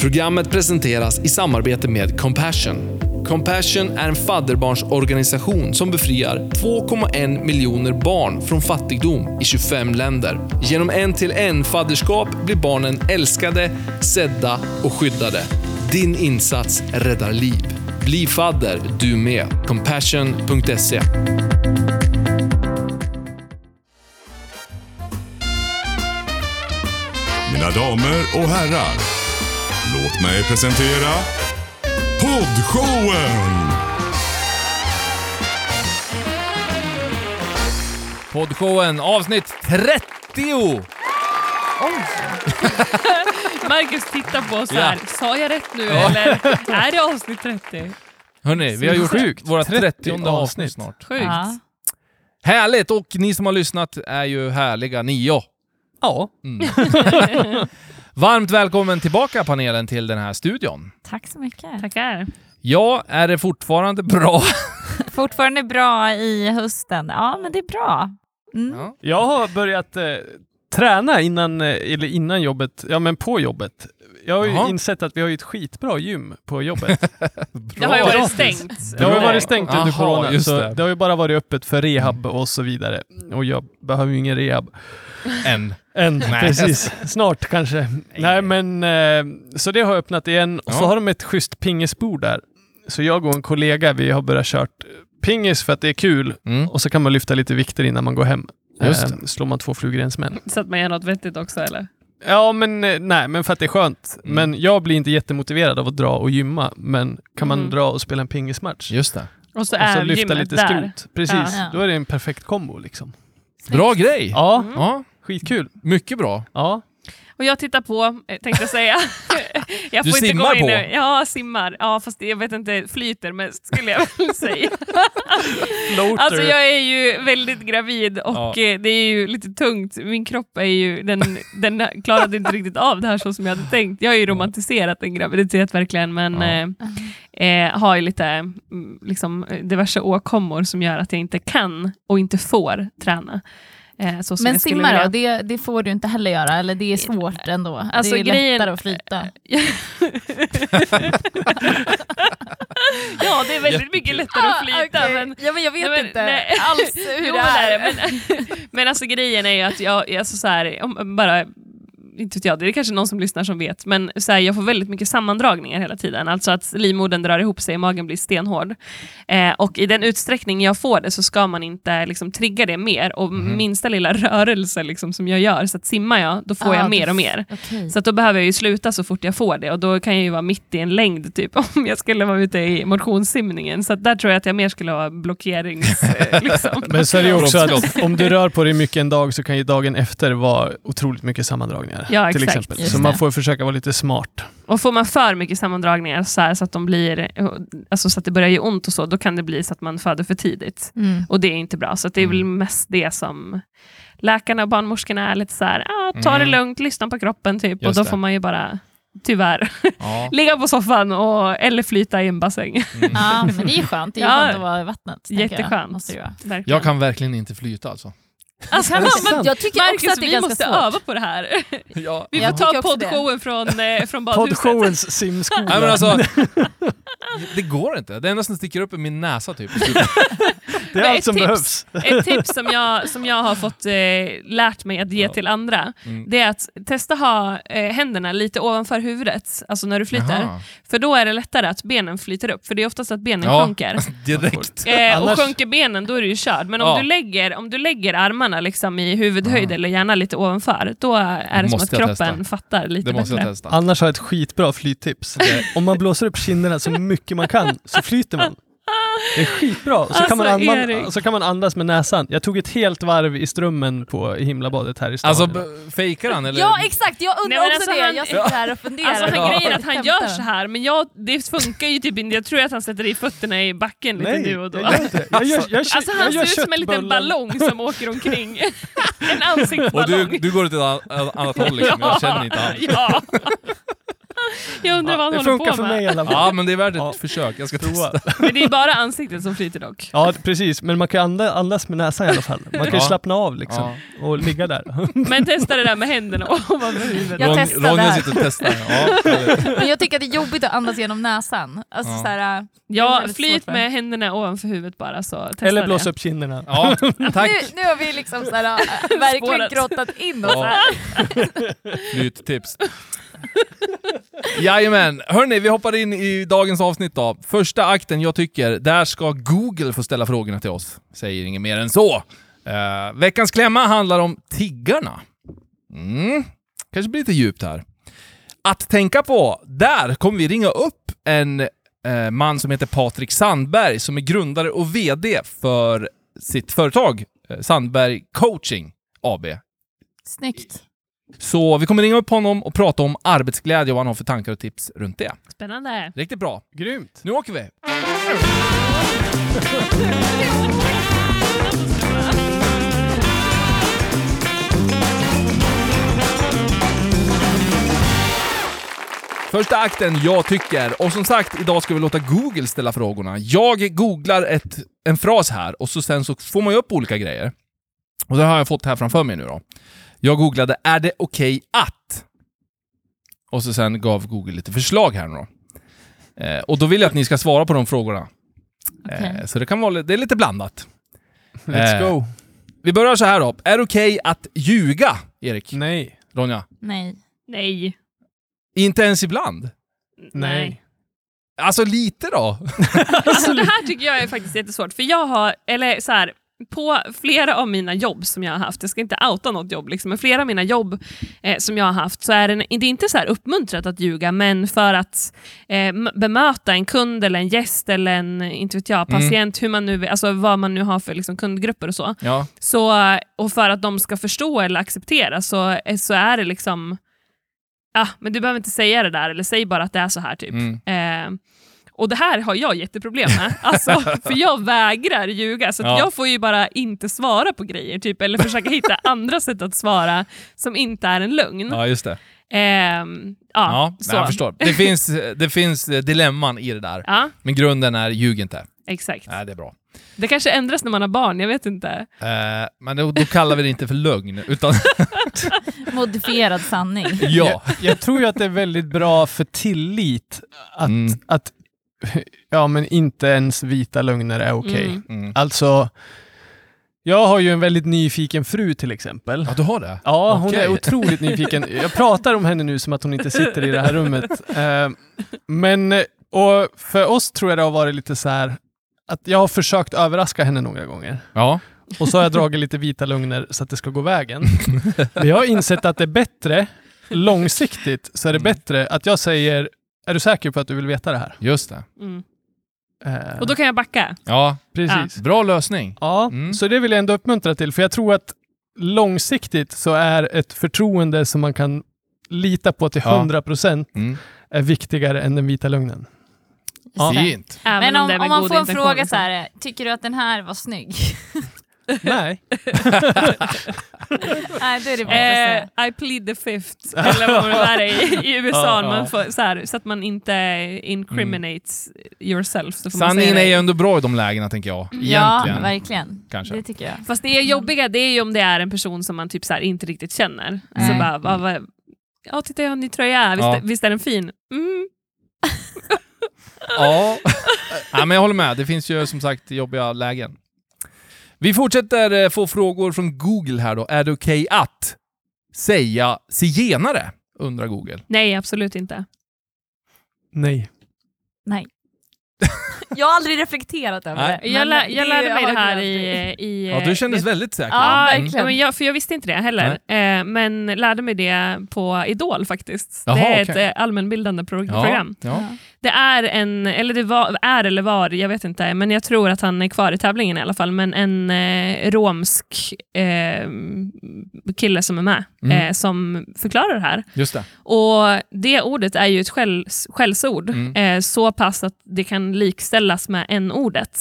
Programmet presenteras i samarbete med Compassion. Compassion är en fadderbarnsorganisation som befriar 2,1 miljoner barn från fattigdom i 25 länder. Genom en till en fadderskap blir barnen älskade, sedda och skyddade. Din insats räddar liv. Bli fadder du med. Compassion.se Mina damer och herrar, låt mig presentera Poddshowen! Poddshowen avsnitt 30! Marcus tittar på oss Ja. här. Sa jag rätt nu Ja. eller är det avsnitt 30? Hörni, vi har gjort Sjukt. våra 30 30 avsnitt snart. Sjukt. Ja. Härligt! Och ni som har lyssnat är ju härliga nio. Ja. Mm. Varmt välkommen tillbaka panelen till den här studion. Tack så mycket. Tackar. Ja, är det fortfarande bra? Fortfarande bra i hösten. Ja, men det är bra. Mm. Ja. Jag har börjat eh, träna innan, eh, eller innan jobbet, ja men på jobbet. Jag har ju Jaha. insett att vi har ju ett skitbra gym på jobbet. Det har ju varit stängt. Det har ju varit stängt under Aha, corona, just så det. det. har ju bara varit öppet för rehab och så vidare. Och jag behöver ju ingen rehab. Än. Än, Nej. precis. Snart kanske. Nej men, eh, så det har öppnat igen. Och så Ja. har de ett schysst pingisbord där. Så jag och en kollega, vi har börjat kört pingis för att det är kul. Mm. Och så kan man lyfta lite vikter innan man går hem. Just Eh, slår man två flugor i en smäll. Så att man gör något vettigt också eller? Ja, men eh, nej, men för att det är skönt. Mm. Men jag blir inte jättemotiverad av att dra och gymma. Men kan man Mm. dra och spela en pingismatch Just det. Och så och är så lyfta lite där. skrot. Precis, Ja. då är det en perfekt kombo liksom. Bra grej! Ja, Mm. Ja, skitkul. mycket bra. Ja. Och jag tittar på, eh, tänkte jag säga. jag Du får inte simmar gå in på? nu. Ja, simmar. Ja, fast jag vet inte, flyter mest skulle jag väl säga. Alltså jag är ju väldigt gravid och Ja. eh, det är ju lite tungt. Min kropp är ju, den, den klarade inte riktigt av det här så som jag hade tänkt. Jag har ju romantiserat en graviditet verkligen men Ja. eh, eh, har ju lite mm, liksom, diverse åkommor som gör att jag inte kan och inte får träna. Eh, så som Men simma då, det, det får du inte heller göra, eller det är svårt ändå. Alltså, det är grejen- lättare att flyta. ja, det är väldigt mycket lättare att flyta. Ah, okej. men, ja, men jag vet Nej, men- inte nej. alls hur Jo, det men är. Men, men alltså grejen är ju att jag, alltså så här, om, bara, inte vet jag, det är kanske någon som lyssnar som vet, men så här, jag får väldigt mycket sammandragningar hela tiden. Alltså att livmodern drar ihop sig, magen blir stenhård. Eh, och i den utsträckning jag får det så ska man inte liksom, trigga det mer. Och Mhm. minsta lilla rörelse liksom, som jag gör, så att simmar jag, då får Ah, jag mer och mer. Okej. Så att då behöver jag ju sluta så fort jag får det och då kan jag ju vara mitt i en längd typ om jag skulle vara ute i motionssimningen. Så att där tror jag att jag mer skulle ha blockerings... eh, liksom. Men så är det ju också att om du rör på dig mycket en dag så kan ju dagen efter vara otroligt mycket sammandragningar. Ja, till exakt. exempel. Så man får försöka vara lite smart. Och får man för mycket sammandragningar så, här, så att de blir, alltså så att det börjar göra ont och så, då kan det bli så att man föder för tidigt. Mm. Och det är inte bra. Så att det är väl Mm. mest det som läkarna och barnmorskorna är lite så här, ah, ta det Mm. lugnt, lyssna på kroppen typ. och Just då det. får man ju bara, tyvärr, Ja. ligga på soffan och, eller flyta i en bassäng. Mm. Ja, men det är skönt. Det är ju Ja, skönt att vara i vattnet. Jag. Jätteskönt. Verkligen. Jag kan verkligen inte flyta alltså. Alltså, man- men jag tycker också Marcus, att det är vi ganska måste svårt. öva på det här. Ja. Vi Jag får ta också det. poddshowen från, eh, från badhuset. Podshowens simskola. Nej, men alltså, det går inte. Det enda som sticker upp är min näsa typ. det är ett allt som tips. behövs. Ett tips som jag, som jag har fått eh, lärt mig att ge Ja. till andra, Mm. det är att testa ha eh, händerna lite ovanför huvudet, alltså när du flyter. Jaha. För då är det lättare att benen flyter upp, för det är oftast att benen Ja. sjunker. Direkt. Eh, och sjunker benen, då är du ju körd. Men om, Ja. du, lägger, om du lägger armarna liksom i huvudhöjd Ja. eller gärna lite ovanför, då är det som måste att jag kroppen testa. fattar lite Det måste bättre. jag testa. Annars har jag ett skitbra flyttips. Om man blåser upp kinderna så mycket man kan så flyter man. Det är skitbra. Och så, kan man Alltså, andas, och så kan man andas med näsan. Jag tog ett helt varv i strömmen på himlabadet här i stan. Alltså, fejkar han eller? Ja, exakt. Jag undrar Nej, också alltså, det. han- Jag sitter här och funderar. Alltså han Ja. grejen är att han gör han? så här, men jag, det funkar ju typ inte. Jag tror att han sätter i fötterna i backen lite Nej, nu och då. jag gör inte. Jag gör, jag, Alltså han jag ser ut som en liten ballong som åker omkring. en Och ansiktsballong. du, du går åt ett an- annat håll liksom, jag känner inte alls. Ja. Jag undrar vad han det håller funkar på för med. mig i alla fall. Ja, men det är värt ett Ja. försök. Jag ska Prova. testa. Men det är bara ansiktet som flyter dock. Ja, precis. Men man kan andas, andas med näsan i alla fall. Man kan ju Ja. slappna av liksom och ligga där. Men testa det där med händerna ovanför huvudet. Jag Ron- testar Ronja sitter och testar. Ja, Men jag tycker att det är jobbigt att andas genom näsan. Alltså, Ja. så här, äh, Ja, väldigt flyt för med händerna ovanför huvudet bara så testa Eller blåsa det. upp kinderna. ja, tack. nu, nu har vi liksom så här, äh, verkligen Spåret. grottat in oss Ja. här. Flyttips. Jajamän. Hörni, vi hoppar in i dagens avsnitt då. Första akten, jag tycker, där ska Google få ställa frågorna till oss. Säger inget mer än så. Uh, veckans klämma handlar om tiggarna. Mm. Kanske blir lite djupt här. Att tänka på, där kommer vi ringa upp en uh, man som heter Patrik Sandberg som är grundare och VD för sitt företag eh, Sandberg Coaching AB. Snyggt. Så vi kommer ringa upp honom och prata om arbetsglädje och vad han har för tankar och tips runt det. Spännande. Riktigt bra. Grymt. Nu åker vi! Första akten, jag tycker. Och som sagt, idag ska vi låta Google ställa frågorna. Jag googlar ett, en fras här och så sen så får man ju upp olika grejer. Och det har jag fått här framför mig nu då. Jag googlade “Är det okej att?” Och så sen gav Google lite förslag här nu då. Eh, och då vill jag att ni ska svara på de frågorna. Okej. Eh, så det kan vara det är lite blandat. Let's Eh. go. Vi börjar så här då. Är det okej att ljuga, Erik? Nej. Ronja? Nej. Nej. Inte ens ibland? Nej. Alltså lite då? Alltså, det här tycker jag är faktiskt jättesvårt, för jag har, eller så här, på flera av mina jobb som jag har haft, jag ska inte outa något jobb, liksom, men flera av mina jobb eh, som jag har haft så är det, det är inte så här uppmuntrat att ljuga, men för att eh, bemöta en kund eller en gäst eller en inte vet jag, patient, hur man nu, alltså, vad man nu har för liksom, kundgrupper och så, Ja. så, och för att de ska förstå eller acceptera så, eh, så är det liksom, ja, men du behöver inte säga det där, eller säg bara att det är så här typ. Mm. Eh, och det här har jag jätteproblem med, alltså, för jag vägrar ljuga, så att Ja. jag får ju bara inte svara på grejer, typ, eller försöka hitta andra sätt att svara som inte är en lögn. ja, just det. Ehm, ja, Ja, så. jag förstår. Det finns, det finns eh, dilemman i det där. Ja, Men grunden är ljug inte. exakt. Nej, det är bra. Det kanske ändras när man har barn, jag vet inte. Eh, men då, då kallar vi det inte för lögn, utan Modifierad sanning. ja. Jag, jag tror ju att det är väldigt bra för tillit att, Mm. att ja, men inte ens vita lögner är okej. Mm. Mm. Alltså, jag har ju en väldigt nyfiken fru till exempel. Ja, du har det? Ja, hon Okej. är otroligt nyfiken. Jag pratar om henne nu som att hon inte sitter i det här rummet. Eh, men, och för oss tror jag det har varit lite så här att jag har försökt överraska henne några gånger. Ja. Och så har jag dragit lite vita lögner så att det ska gå vägen. Men jag har insett att det är bättre, långsiktigt, så är det bättre att jag säger är du säker på att du vill veta det här? Just det. Mm. Eh, Och då kan jag backa. Ja, precis. bra lösning. Ja, Mm. så det vill jag ändå uppmuntra till, för jag tror att långsiktigt så är ett förtroende som man kan lita på till Ja. 100% Mm. är viktigare än den vita lögnen. Ja. Fint. Även Men om, om, man får en fråga liksom. så här, tycker du att den här var snygg? Nej. Nej, då är det bättre att säga. Eh, I plead the fifth, eller vad det är i, USA, Ja, ja. Man får, så, här, så att man inte incriminates yourself. Så Sanningen är det. ju ändå bra i de lägena, tänker jag. Ja, Egentligen. verkligen. Kanske. Det tycker jag. Fast det är jobbiga, det är ju om det är en person som man typ så här inte riktigt känner. Så Nej. bara, vad, vad, ja titta jag har en ny tröja, visst, Ja. visst är den fin? Mm. Ja. ja, men jag håller med. Det finns ju som sagt jobbiga lägen. Vi fortsätter eh, få frågor från Google här då. Är det okej att säga zigenare? Undrar Google. Nej, absolut inte. Nej. Nej. Jag har aldrig reflekterat över Nej. det. Jag, men lä, jag lärde mig det här i... i Ja, du kändes det- väldigt säker. Ja, Mm. verkligen. men jag, för jag visste inte det heller, eh, men lärde mig det på Idol faktiskt. Jaha, det är okej. ett eh, allmänbildande pro- Ja, program. ja. Ja. Det är en, eller det var, är eller var, jag vet inte, men jag tror att han är kvar i tävlingen i alla fall, men en eh, romsk eh, kille som är med, Mm. eh, som förklarar det här. Just det. Och det ordet är ju ett skälls, skällsord, Mm. eh, så pass att det kan likställas med n-ordet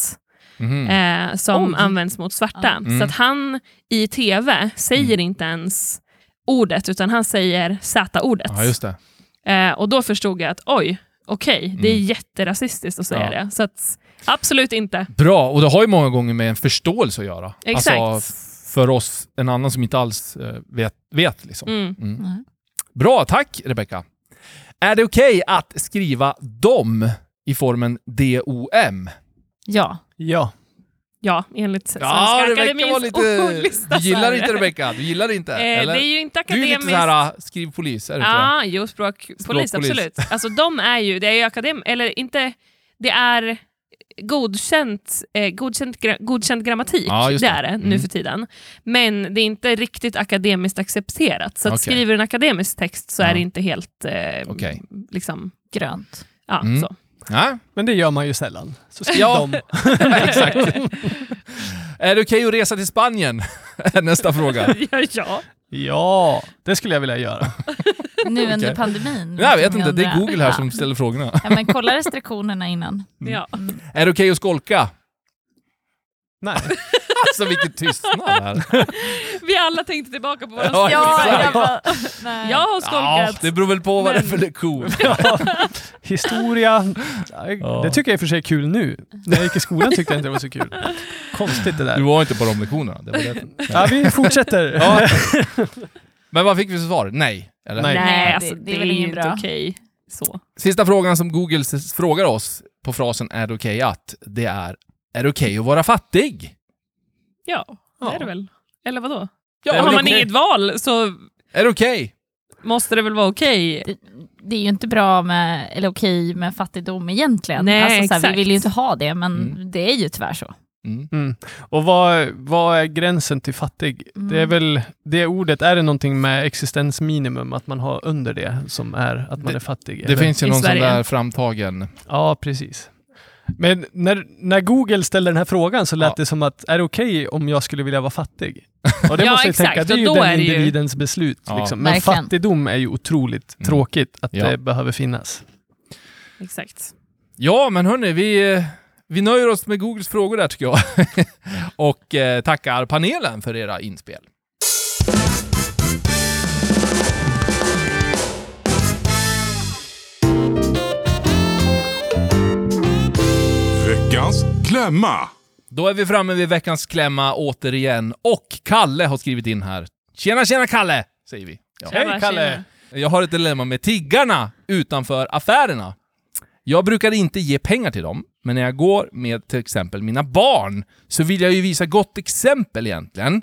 Mhm. eh, som Oj. används mot svarta. Mm. Så att han i tv säger Mm. inte ens ordet, utan han säger z-ordet. Ja, just det. Eh, och då förstod jag att oj, okej, det är Mm. jätterasistiskt att säga Ja. det. Så att, absolut inte. Bra, och det har ju många gånger med en förståelse att göra. Exakt. Alltså, för oss, en annan som inte alls eh, vet. vet liksom. Mm. Mm. Bra, tack Rebecka. Är det okej att skriva dom i formen DOM? Ja. Ja. Ja, enligt Svenska Ja, lite... ordlista. Du gillar inte det. Rebecka, du gillar det inte? Eh, det är ju inte Du är akademiskt. lite såhär, skriv polis, är inte det? Ja, jo, språkpolis, Språkpolis. absolut. Alltså de är ju, det är ju akadem, eller inte, det är godkänt, eh, godkänt, gra, godkänd grammatik, Ja, det. det. är det Mm. nu för tiden. Men det är inte riktigt akademiskt accepterat. Så att Okej. skriver du en akademisk text så Ja. är det inte helt, eh, Okej. liksom, Grönt. ja, Mm. så. Ja, Men det gör man ju sällan. Så skriv Ja. dem. exakt. är det okej att resa till Spanien? Nästa fråga. ja, ja. Ja, det skulle jag vilja göra. Nu under pandemin. Jag vet inte, det är. Google här som ställer frågorna. Ja, men kolla restriktionerna innan. ja. Är det okej att skolka? Nej. Alltså vilken tystnad här. Vi alla tänkte tillbaka på våra Ja, Ja, exakt. jag, bara, nej. Jag har Ja, skolkat. det beror väl på vad det är för lektion. Historia, Ja. det tycker jag i och för sig är kul nu. När jag gick i skolan tyckte jag inte det var så kul. Konstigt det Du där. var inte på de lektionerna. Det var det. Ja, vi fortsätter. Ja. Men vad fick vi för svar? Nej? Eller? Nej. Nej, alltså, det- det, är väl inte bra. okej. Så. Sista frågan som Google s- frågar oss på frasen är det okej att? Det är, är det okej att vara fattig? Ja, det Ja. är det väl. Eller vadå? Ja, har man inget val så Är det okej? måste det väl vara okej. det, det är ju inte bra med, eller okej med fattigdom egentligen. Nej, alltså, så här, vi exakt. vill ju inte ha det, men Mm. det är ju tyvärr så. Mm. Mm. Och vad, vad är gränsen till fattig? Mm. Det är väl det ordet, är det någonting med existensminimum, att man har under det som är att man Det- är fattig? Det eller? finns ju I någon sån där framtagen... Ja, precis. Men när, när Google ställde den här frågan så lät Ja. det som att, är det okej om jag skulle vilja vara fattig? Och det Ja, måste jag exakt. tänka, det är ju den är det ju- individens beslut. Ja. Liksom. Men Verkligen. fattigdom är ju otroligt Mm. tråkigt att Ja. det behöver finnas. Exakt. Ja, men hörni, vi, vi nöjer oss med Googles frågor där tycker jag. Och eh, tackar panelen för era inspel. Veckans klämma. Då är vi framme vid veckans klämma återigen. Och Kalle har skrivit in här. Tjena, tjena Kalle! Säger vi. Ja. Hej, Kalle. tjena. Jag har ett dilemma med tiggarna utanför affärerna. Jag brukar inte ge pengar till dem, men när jag går med till exempel mina barn så vill jag ju visa gott exempel egentligen.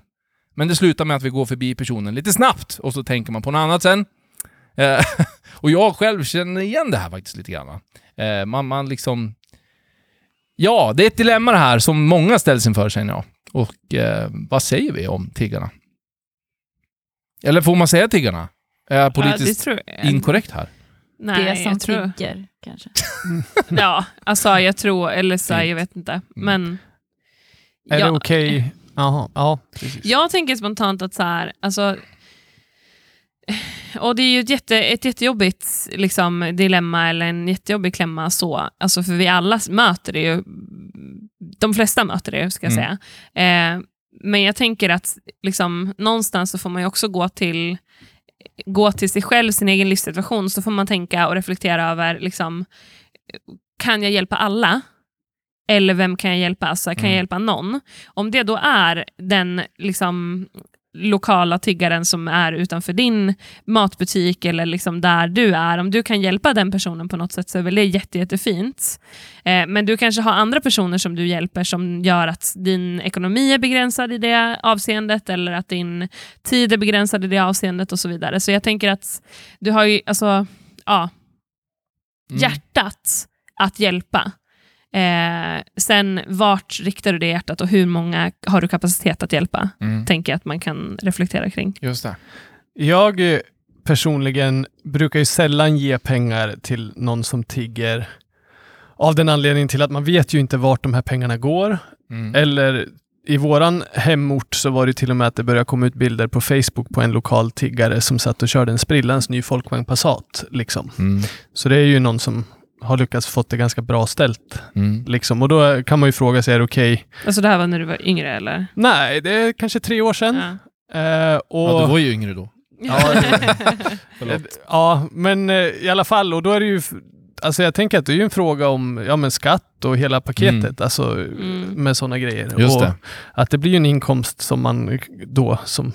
Men det slutar med att vi går förbi personen lite snabbt och så tänker man på något annat sen. Eh, och jag själv känner igen det här faktiskt lite grann. Eh, man, man liksom... Ja, det är ett dilemma det här som många ställs inför känner jag. Och eh, vad säger vi om tiggarna? Eller får man säga tiggarna? Är jag Ja, politiskt tror jag. inkorrekt här? Nej, det som jag tror... tigger, kanske. Ja, alltså jag tror, eller så jag vet inte. Mm. Men... Är ja, det okej? Jaha, ja, precis. Jag tänker spontant att så här, alltså... Och det är ju ett, jätte, ett jättejobbigt liksom, dilemma eller en jättejobbig klämma så. Alltså för vi alla möter det ju. De flesta möter det, ska jag Mm. säga. Eh, men jag tänker att liksom, någonstans så får man också gå till, gå till sig själv, sin egen livssituation, så får man tänka och reflektera över, liksom, kan jag hjälpa alla? Eller vem kan jag hjälpa? Alltså, kan Mm. jag hjälpa någon? Om det då är den liksom, lokala tiggaren som är utanför din matbutik eller liksom där du är, om du kan hjälpa den personen på något sätt så är väl det jätte, jättefint. Eh, men du kanske har andra personer som du hjälper som gör att din ekonomi är begränsad i det avseendet eller att din tid är begränsad i det avseendet och så vidare. Så jag tänker att du har ju, alltså, ja, Mm. hjärtat att hjälpa. Eh, sen vart riktar du det hjärtat och hur många har du kapacitet att hjälpa? Mm. Tänker jag att man kan reflektera kring. Just det. Jag eh, personligen brukar ju sällan ge pengar till någon som tigger av den anledningen till att man vet ju inte vart de här pengarna går. Mm. Eller i våran hemort så var det till och med att det började komma ut bilder på Facebook på en lokal tiggare som satt och körde en sprillans ny Folkvagn Passat. Liksom. Mm. Så det är ju någon som har lyckats fått det ganska bra ställt. Mm. Liksom. Och då kan man ju fråga sig, är det okej? Alltså det här var när du var yngre eller? Nej, det är kanske tre år sedan. Ja. Eh, och... Ja, du var ju yngre då. Ja, ja, men eh, i alla fall, och då är det ju, alltså jag tänker att det är ju en fråga om ja, men skatt och hela paketet, alltså Mm. med sådana grejer. Just och det. Att det blir ju en inkomst som man då, som,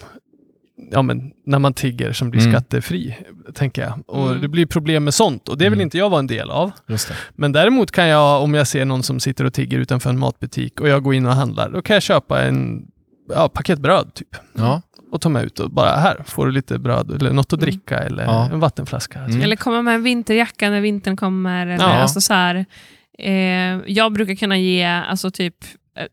ja men när man tigger, som blir Mm. skattefri, tänker jag. Och Mm. det blir problem med sånt och det vill Mm. inte jag vara en del av. Just det. Men däremot kan jag, om jag ser någon som sitter och tigger utanför en matbutik och jag går in och handlar, då kan jag köpa en ja, paket bröd typ Ja. och ta med ut och bara här får du lite bröd eller något att Mm. dricka eller Ja. en vattenflaska. Mm. Eller komma med en vinterjacka när vintern kommer. Eller, Ja. alltså så här, eh, jag brukar kunna ge, alltså typ,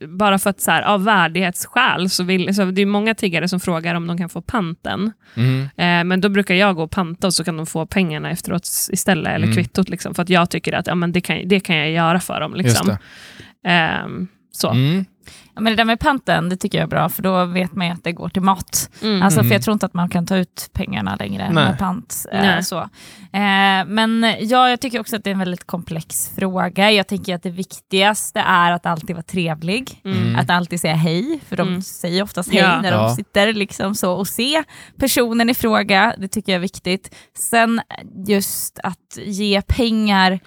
bara för att så här, av värdighetsskäl, så vill, så det är många tiggare som frågar om de kan få panten. Mm. Eh, men då brukar jag gå och panta och så kan de få pengarna efteråt istället, eller Mm. kvittot. Liksom, för att jag tycker att ja, men det, kan, det kan jag göra för dem. Liksom. Ehm, så. Mm. Ja, men det där med panten, det tycker jag är bra, för då vet man ju att det går till mat. Mm. Alltså, Mm. För jag tror inte att man kan ta ut pengarna längre Nej. med pant. Eh, så. Eh, men ja, jag tycker också att det är en väldigt komplex fråga. Jag tänker att det viktigaste är att alltid vara trevlig. Mm. Att alltid säga hej, för de Mm. säger oftast hej Ja. när Ja. de sitter liksom så och se personen i fråga. Det tycker jag är viktigt. Sen just att ge pengar,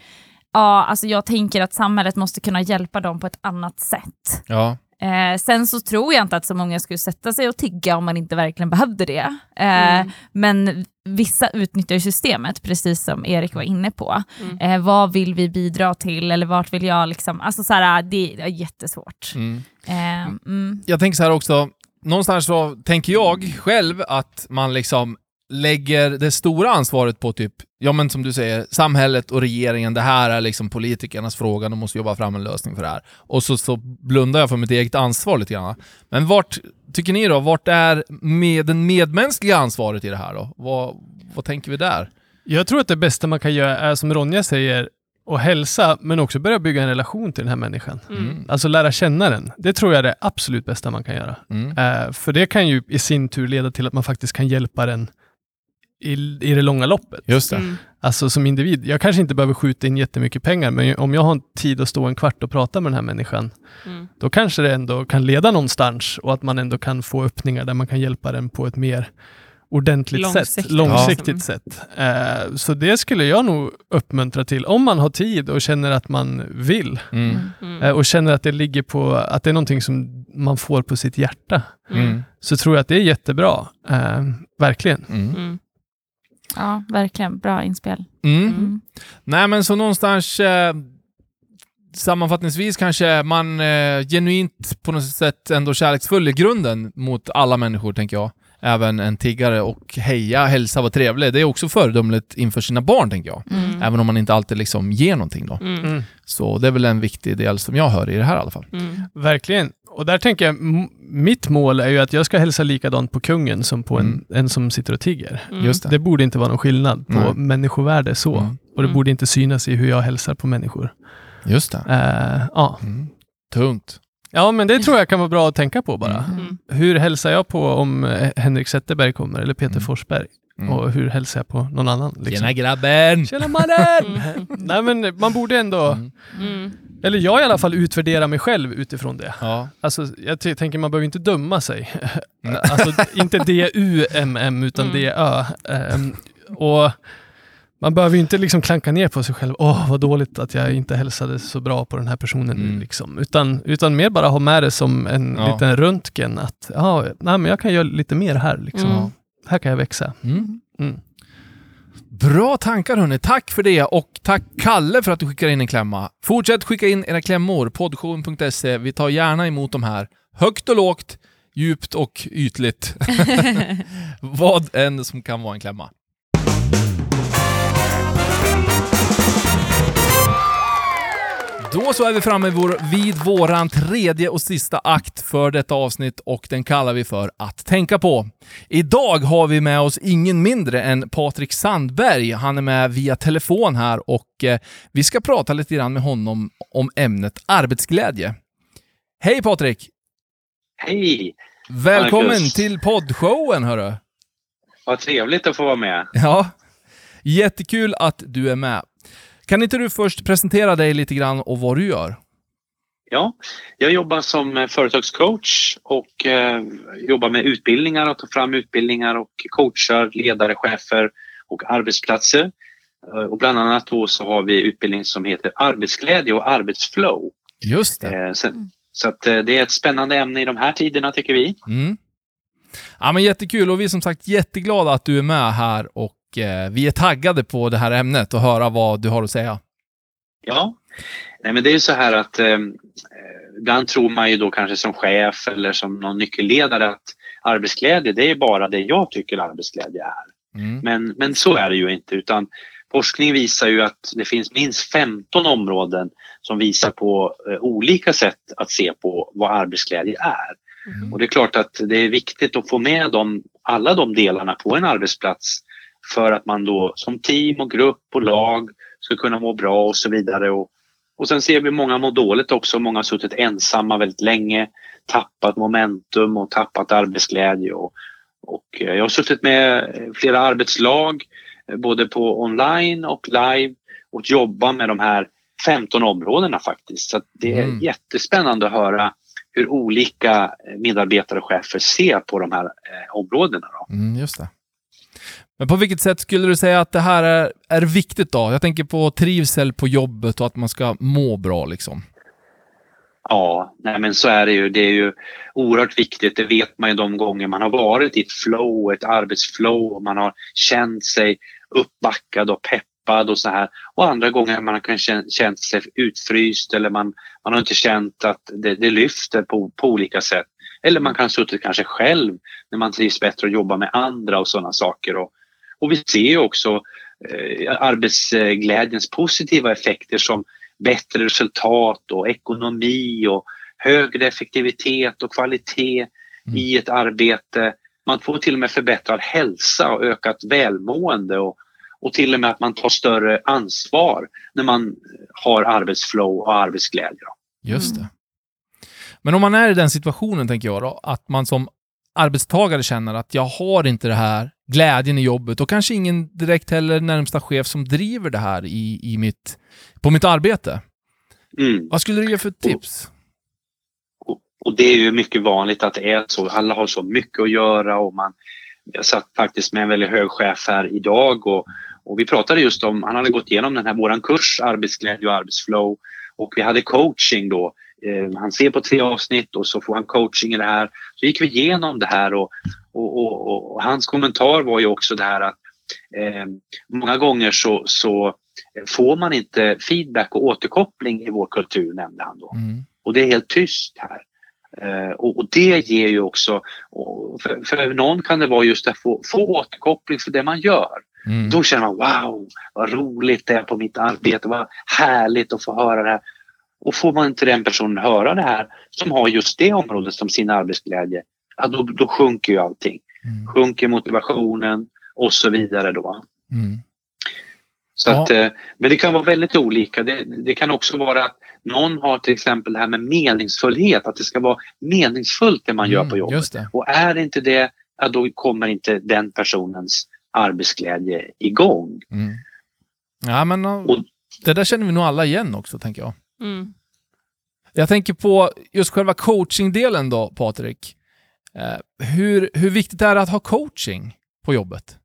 ja, alltså jag tänker att samhället måste kunna hjälpa dem på ett annat sätt. Ja. Eh, sen så tror jag inte att så många skulle sätta sig och tigga om man inte verkligen behövde det. Eh, Mm. Men vissa utnyttjar systemet, precis som Erik var inne på. Mm. Eh, vad vill vi bidra till eller vart vill jag liksom, alltså så här, det är jättesvårt. Mm. Eh, mm. Jag tänker så här också, någonstans så tänker jag själv att man liksom lägger det stora ansvaret på typ, ja men som du säger, samhället och regeringen, det här är liksom politikernas fråga, de måste jobba fram en lösning för det här. Och så, så blundar jag för mitt eget ansvar lite grann. Men vart, tycker ni då, vart är med det medmänskliga ansvaret i det här då? Vad, vad tänker vi där? Jag tror att det bästa man kan göra är som Ronja säger, att hälsa, men också börja bygga en relation till den här människan. Mm. Alltså lära känna den. Det tror jag är det absolut bästa man kan göra. Mm. Eh, för det kan ju i sin tur leda till att man faktiskt kan hjälpa den i, i det långa loppet. Just det. Mm. Alltså som individ. Jag kanske inte behöver skjuta in jättemycket pengar, men om jag har tid att stå en kvart och prata med den här människan, Mm. då kanske det ändå kan leda någonstans och att man ändå kan få öppningar där man kan hjälpa den på ett mer ordentligt Långsiktigt. sätt, långsiktigt Ja. sätt. Eh, så det skulle jag nog uppmuntra till, om man har tid och känner att man vill Mm. Mm. eh, och känner att det ligger på, att det är någonting som man får på sitt hjärta, Mm. så tror jag att det är jättebra. Eh, verkligen. Mm. Mm. Ja, verkligen. Bra inspel. Mm. Mm. Nej, men så någonstans eh, sammanfattningsvis kanske man eh, genuint på något sätt ändå kärleksfull i grunden mot alla människor, tänker jag. Även en tiggare och heja, hälsa, var trevlig. Det är också föredömligt inför sina barn, tänker jag. Mm. Även om man inte alltid liksom ger någonting då. Mm. Mm. Så det är väl en viktig del som jag hör i det här i alla fall. Mm. Verkligen. Och där tänker jag, mitt mål är ju att jag ska hälsa likadant på kungen som på en, Mm. en som sitter och tigger. Mm. Just det. Det borde inte vara någon skillnad på Nej. människovärde så. Mm. Och det Mm. borde inte synas i hur jag hälsar på människor. Just det. Eh, ja. Mm. Tungt. ja, men det tror jag kan vara bra att tänka på bara. Mm. Hur hälsar jag på om eh, Henrik Zetterberg kommer eller Peter Mm. Forsberg? Mm. Och hur hälsar jag på någon annan? Liksom? Tjena grabben! Tjena mannen! Mm. Nej men man borde ändå, Mm. Mm. eller jag i alla fall, utvärdera mig själv utifrån det. Ja. Alltså, jag tänker man behöver inte döma sig. Alltså inte D-U-M-M utan Mm. D-Ö. Ehm, och man behöver ju inte liksom klanka ner på sig själv. Åh, vad dåligt att jag inte hälsade så bra på den här personen. Mm. Liksom. Utan, utan mer bara ha med det som en Ja. liten röntgen. Att ja, nej, men jag kan göra lite mer här. Liksom. Här kan jag växa. Mm. Mm. Bra tankar hörni, tack för det och tack Kalle för att du skickar in en klämma. Fortsätt skicka in era klämmor, poddshowen.se. Vi tar gärna emot de här. Högt och lågt, djupt och ytligt. Vad än som kan vara en klämma. Då så är vi framme vår, vid våran tredje och sista akt för detta avsnitt och den kallar vi för Att tänka på. Idag har vi med oss ingen mindre än Patrik Sandberg. Han är med via telefon här och eh, vi ska prata lite grann med honom om ämnet arbetsglädje. Hej Patrik! Hej! Välkommen Marcus. till poddshowen hörru! Vad trevligt att få vara med. Ja, jättekul att du är med. Kan inte du först presentera dig lite grann och vad du gör? Ja, jag jobbar som eh, företagscoach och eh, jobbar med utbildningar och tar fram utbildningar och coachar ledare, chefer och arbetsplatser. Eh, och bland annat då så har vi utbildning som heter arbetsglädje och arbetsflow. Just det. Eh, så, så att, eh, det är ett spännande ämne i de här tiderna tycker vi. Mm. Ja, men jättekul och vi är som sagt jätteglada att du är med här och eh, vi är taggade på det här ämnet och höra vad du har att säga. Ja, Nej, men det är ju så här att eh, ibland tror man ju då kanske som chef eller som någon nyckelledare att arbetsglädje det är bara det jag tycker arbetsglädje är. Mm. Men, men så är det ju inte utan forskning visar ju att det finns minst 15 områden som visar på eh, olika sätt att se på vad arbetsglädje är. Mm. Och det är klart att det är viktigt att få med dem, alla de delarna på en arbetsplats för att man då som team och grupp och lag ska kunna må bra och så vidare. Och, och sen ser vi många må dåligt också. Många har suttit ensamma väldigt länge, tappat momentum och tappat arbetsglädje. Och, och eh, jag har suttit med flera arbetslag eh, både på online och live och jobba med de här 15 områdena faktiskt. Så det är Mm. jättespännande att höra hur olika medarbetare och chefer ser på de här eh, områdena. Då. Mm, just det. Men på vilket sätt skulle du säga att det här är, är viktigt då? Jag tänker på trivsel på jobbet och att man ska må bra liksom. Ja, nej men så är det ju. Det är ju oerhört viktigt. Det vet man ju de gånger man har varit i ett flow, ett arbetsflow och man har känt sig uppbackad och peppad och så här. Och andra gånger man har kanske känt sig utfryst eller man, man har inte känt att det, det lyfter på, på olika sätt. Eller man kan ha suttit kanske själv när man trivs bättre och jobbar med andra och sådana saker. Och, och vi ser ju också eh, arbetsglädjens positiva effekter som bättre resultat och ekonomi och högre effektivitet och kvalitet Mm. i ett arbete. Man får till och med förbättrad hälsa och ökat välmående och, och till och med att man tar större ansvar när man har arbetsflow och arbetsglädje. Just Mm. det. Men om man är i den situationen, tänker jag då, att man som arbetstagare känner att jag har inte det här glädjen i jobbet och kanske ingen direkt heller närmsta chef som driver det här i, i mitt, på mitt arbete. Mm. Vad skulle du ge för tips? Och, och det är ju mycket vanligt att det är så. Alla har så mycket att göra och man jag satt faktiskt med en väldigt hög chef här idag och, och vi pratade just om, han hade gått igenom den här våran kurs arbetsglädje och arbetsflow och vi hade coaching då. Eh, han ser på tre avsnitt och så får han coaching i det här. Så gick vi igenom det här och, och, och, och, hans kommentar var ju också det här att eh, många gånger så, så får man inte feedback och återkoppling i vår kultur nämnde han då. Mm. Och det är helt tyst här. Eh, och, och det ger ju också, för, för någon kan det vara just att få, få återkoppling för det man gör. Mm. Då känner man wow, vad roligt det är på mitt arbete, vad härligt att få höra det här. Och får man inte den personen höra det här som har just det området som sin arbetsglädje, ja, då, då sjunker ju allting. Mm. Sjunker motivationen och så vidare då. Mm. Så Ja. att, eh, men det kan vara väldigt olika. Det, det kan också vara att någon har till exempel det här med meningsfullhet, att det ska vara meningsfullt det man gör på Mm, jobbet. Och är det inte det, ja, då kommer inte den personens arbetsglädje igång. Mm. Ja, men uh, Och- det där känner vi nog alla igen också, tänker jag. Mm. Jag tänker på just själva coachingdelen då, Patrik. Eh, hur, hur viktigt är det att ha coaching på jobbet?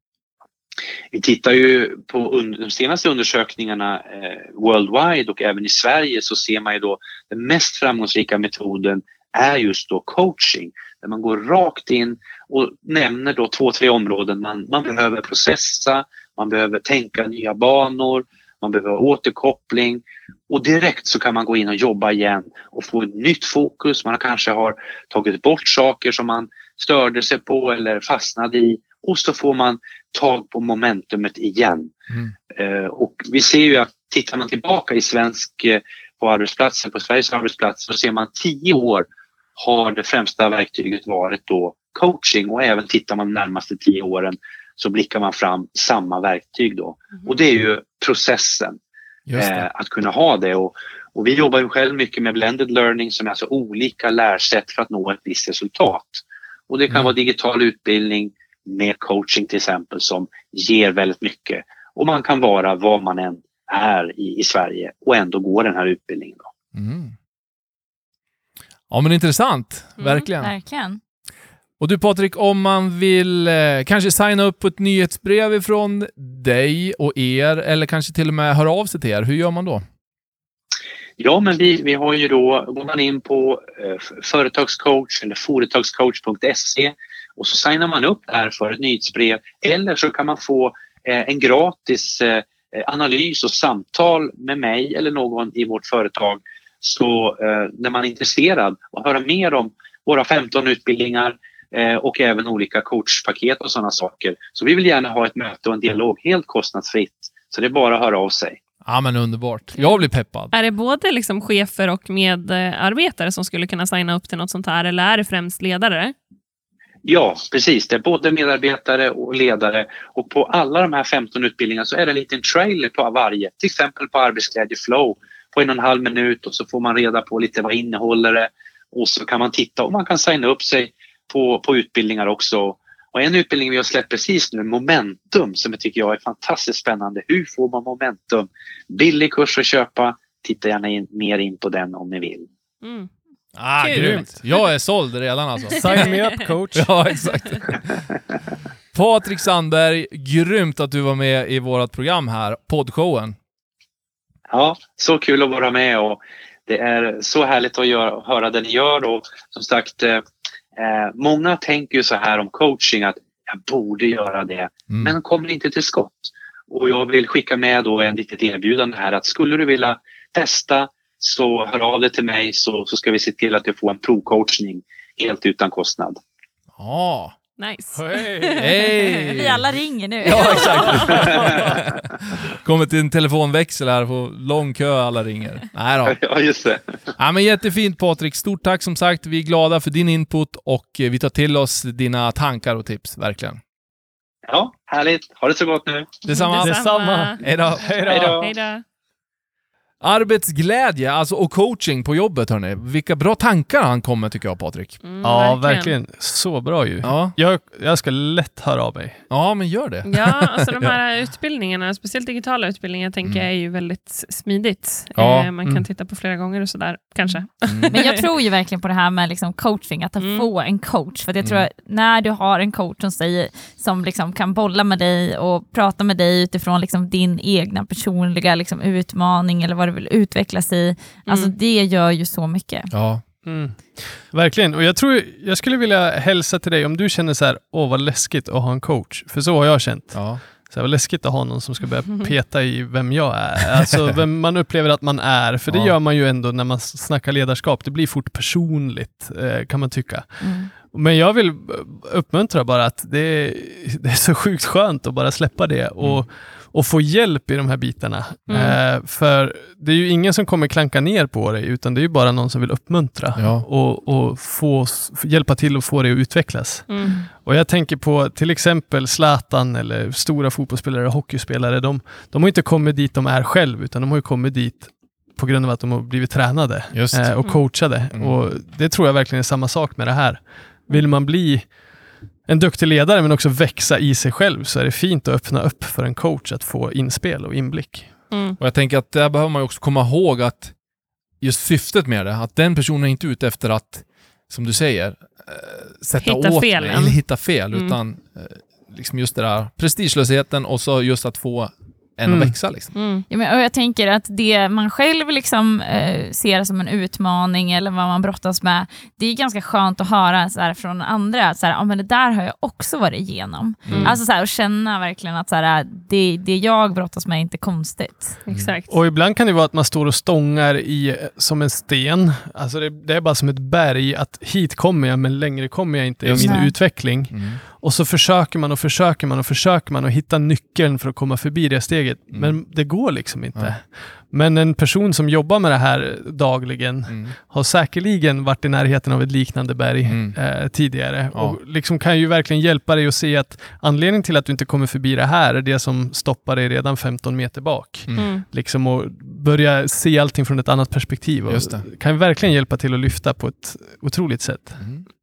Vi tittar ju på de senaste undersökningarna eh, worldwide och även i Sverige så ser man ju då den mest framgångsrika metoden är just då coaching. Där man går rakt in och nämner då två, tre områden man, man behöver processa, man behöver tänka nya banor, man behöver återkoppling och direkt så kan man gå in och jobba igen och få ett nytt fokus. Man kanske har tagit bort saker som man störde sig på eller fastnade i och så får man tag på momentumet igen. Mm. Eh, och vi ser ju att tittar man tillbaka i svensk eh, på arbetsplatsen, på Sveriges arbetsplats så ser man tio år har det främsta verktyget varit då coaching och även tittar man de närmaste tio åren så blickar man fram samma verktyg då. Och det är ju processen, eh, att kunna ha det. Och, och vi jobbar ju själv mycket med blended learning som är alltså olika lärsätt för att nå ett visst resultat. Och det kan Mm. vara digital utbildning med coaching till exempel som ger väldigt mycket. Och man kan vara var man än är i, i Sverige och ändå gå den här utbildningen. Då. Mm. Ja, men intressant. Mm, Verkligen. Och du Patrik, om man vill eh, kanske signa upp på ett nyhetsbrev ifrån dig och er, eller kanske till och med höra av sig till er, hur gör man då? Ja, men vi, vi har ju då, går man in på eh, företagscoach eller företagscoach.se och så signar man upp där för ett nyhetsbrev eller så kan man få eh, en gratis eh, analys och samtal med mig eller någon i vårt företag så eh, när man är intresserad och höra mer om våra 15 utbildningar eh, och även olika coachpaket och sådana saker. Så vi vill gärna ha ett möte och en dialog helt kostnadsfritt. Så det är bara att höra av sig. Ja, men underbart. Jag blir peppad. Är det både liksom chefer och medarbetare som skulle kunna signa upp till något sånt här, eller är det främst ledare? Ja, precis. Det är både medarbetare och ledare och på alla de här 15 utbildningarna så är det en liten trailer på varje. Till exempel på arbetsglädje flow på en och en halv minut och så får man reda på lite vad innehåller det och så kan man titta och man kan signa upp sig på, på utbildningar också. Och en utbildning vi har släppt precis nu, Momentum, som jag tycker jag är fantastiskt spännande. Hur får man momentum? Billig kurs att köpa. Titta gärna in, mer in på den om ni vill. Mm. Ah, Kul. grymt. Jag är såld redan alltså. Sign me up coach. Ja, exakt. Patrik Sandberg, grymt att du var med i vårt program här, poddshowen. Ja, så kul att vara med och det är så härligt att göra, höra det ni gör och som sagt, eh, många tänker ju så här om coaching att jag borde göra det, Mm. men kommer inte till skott. Och jag vill skicka med då en litet erbjudande här att skulle du vilja testa så hör av dig till mig så, så ska vi se till att du får en provcoachning helt utan kostnad. Ja. Nice. Hej! Vi alla ringer nu. Ja, exakt. Kommer till en telefonväxel här, på lång kö, alla ringer. Nej då. Ja, just det. Ja, men jättefint Patrik. Stort tack som sagt. Vi är glada för din input och vi tar till oss dina tankar och tips, verkligen. Ja, härligt. Ha det så gott nu. Detsamma. Detsamma. Hej då. Hej då. Hej då. Arbetsglädje alltså, och coaching på jobbet, hörni. Vilka bra tankar han kommer tycker jag, Patrik. Mm, Ja, verkligen. Så bra ju. Ja, Jag, jag ska lätt höra av mig. ja men gör det. Ja, alltså de här utbildningarna, speciellt digitala utbildningar, tänker Mm. jag är ju väldigt smidigt. Ja, Eh, man kan mm. titta på flera gånger och sådär, kanske. Mm. Men jag tror ju verkligen på det här med liksom coaching, att Mm. få en coach. För jag tror Mm. att när du har en coach som, säger, som liksom kan bolla med dig och prata med dig utifrån liksom din egna personliga liksom utmaning eller vad du vill utvecklas i, alltså Mm. det gör ju så mycket. Ja. Mm. Verkligen. Och jag tror jag skulle vilja hälsa till dig om du känner så här, åh vad läskigt att ha en coach. För så har jag känt. ja. Så här, vad läskigt att ha någon som ska börja peta i vem jag är. Alltså vem man upplever att man är. För det Ja. gör man ju ändå när man snackar ledarskap. Det blir fort personligt eh, kan man tycka. Mm. Men jag vill uppmuntra bara att det är, det är så sjukt skönt att bara släppa det och, och få hjälp i de här bitarna. Mm. Eh, för det är ju ingen som kommer klanka ner på dig, utan det är ju bara någon som vill uppmuntra Ja. och, och få, hjälpa till att få dig att utvecklas. Mm. Och jag tänker på till exempel Zlatan eller stora fotbollsspelare och hockeyspelare. De, de har inte kommit dit de är själv, utan de har ju kommit dit på grund av att de har blivit tränade Just. eh, och Mm. coachade. Mm. Och det tror jag verkligen är samma sak med det här. Vill man bli en duktig ledare men också växa i sig själv så är det fint att öppna upp för en coach att få inspel och inblick. Mm. Och jag tänker att där behöver man också komma ihåg att just syftet med det, att den personen är inte ute efter att, som du säger, eh, sätta Hitta åt fel, mig, eller hitta fel, Mm. utan eh, liksom just det där prestigelösheten och så just att få en Mm. att växa. Liksom. Mm. Ja, men, och jag tänker att det man själv liksom, eh, ser som en utmaning eller vad man brottas med, det är ganska skönt att höra så här, från andra, så här, ah, men det där har jag också varit igenom. Mm. Alltså så här, och känna verkligen att så här, det, det jag brottas med är inte konstigt. Exakt. Och ibland kan det vara att man står och stångar i som en sten. Alltså det, det är bara som ett berg att hit kommer jag men längre kommer jag inte i min det. utveckling. Mm. Och så försöker man och försöker man och försöker man och hitta nyckeln för att komma förbi det steget. Mm. Men det går liksom inte. Nej. Men en person som jobbar med det här dagligen Mm. har säkerligen varit i närheten av ett liknande berg Mm. eh, tidigare. Ja. Och liksom kan ju verkligen hjälpa dig att se att anledningen till att du inte kommer förbi det här är det som stoppar dig redan 15 meter bak. Mm. Mm. Liksom och börja se allting från ett annat perspektiv. Och Just det. kan ju verkligen hjälpa till att lyfta på ett otroligt sätt.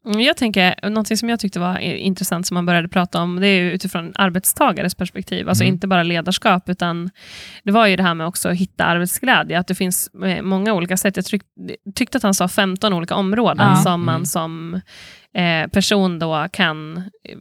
Mm. Mm, Jag tänker, någonting som jag tyckte var intressant som man började prata om, det är utifrån arbetstagares perspektiv. Alltså Mm. inte bara ledarskap, utan det var ju det här med också att hitta arbetsglädje. Att det finns eh, många olika sätt. Jag tryck, tyckte att han sa 15 olika områden Ja. som man Mm. som eh, person då kan... Eh,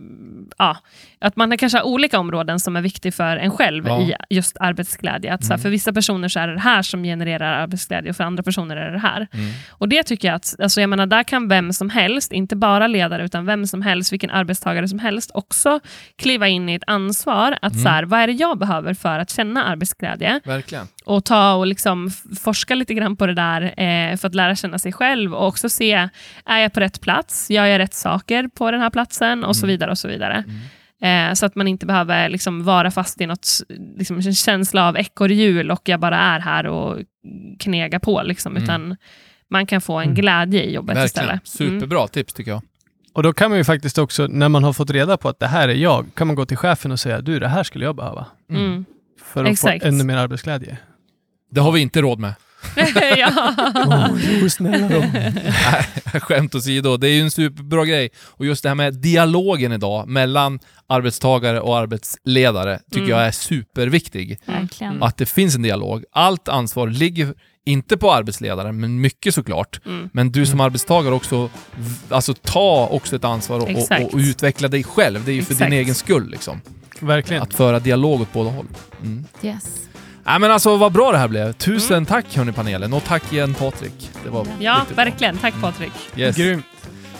ja, att man kanske har olika områden som är viktiga för en själv Ja. i just arbetsglädje. Att, så här, Mm. för vissa personer så är det det här som genererar arbetsglädje och för andra personer är det det här. Mm. Och det tycker jag att, alltså jag menar, där kan vem som helst, inte bara ledare, utan vem som helst, vilken arbetstagare som helst, också kliva in i ett ansvar att Mm. så här, vad är det jag behöver för att känna arbetsglädje? Verkligen. Och ta och liksom forska lite grann på det där eh, för att lära känna sig själv och också se, är jag på rätt plats? Gör jag rätt saker på den här platsen? Och så Mm. vidare. och så vidare. Eh, så att man inte behöver liksom vara fast i något, liksom, en känsla av ekorrhjul och jag bara är här och knegar på. Liksom, Mm. Utan man kan få en Mm. glädje i jobbet Verkligen. istället. Mm. Superbra tips tycker jag. Och då kan man ju faktiskt också, när man har fått reda på att det här är jag, kan man gå till chefen och säga du, det här skulle jag behöva. Mm. Mm. För att Exakt. få ännu mer arbetsglädje. Det har vi inte råd med. ja. jo, snälla då. Skämt åsido, det är ju en superbra grej. Och just det här med dialogen idag mellan arbetstagare och arbetsledare tycker Mm. jag är superviktig. Verkligen. Att det finns en dialog. Allt ansvar ligger inte på arbetsledaren, men mycket såklart. Mm. Men du som arbetstagare också, alltså ta också ett ansvar och, och, och utveckla dig själv. Det är ju för Exakt. din egen skull liksom. Verkligen. Att föra dialog åt båda håll. Mm. Yes. Nej men alltså vad bra det här blev. Tusen tack hörni panelen och tack igen Patrik. Det var Mm. ja, riktigt bra. verkligen. Tack Patrik. Yes. Grymt.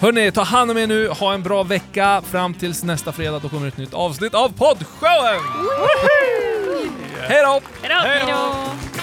Hörni, ta hand om er nu, ha en bra vecka. Fram tills nästa fredag, då kommer ett nytt avsnitt av poddshowen! Hej då! Hej då!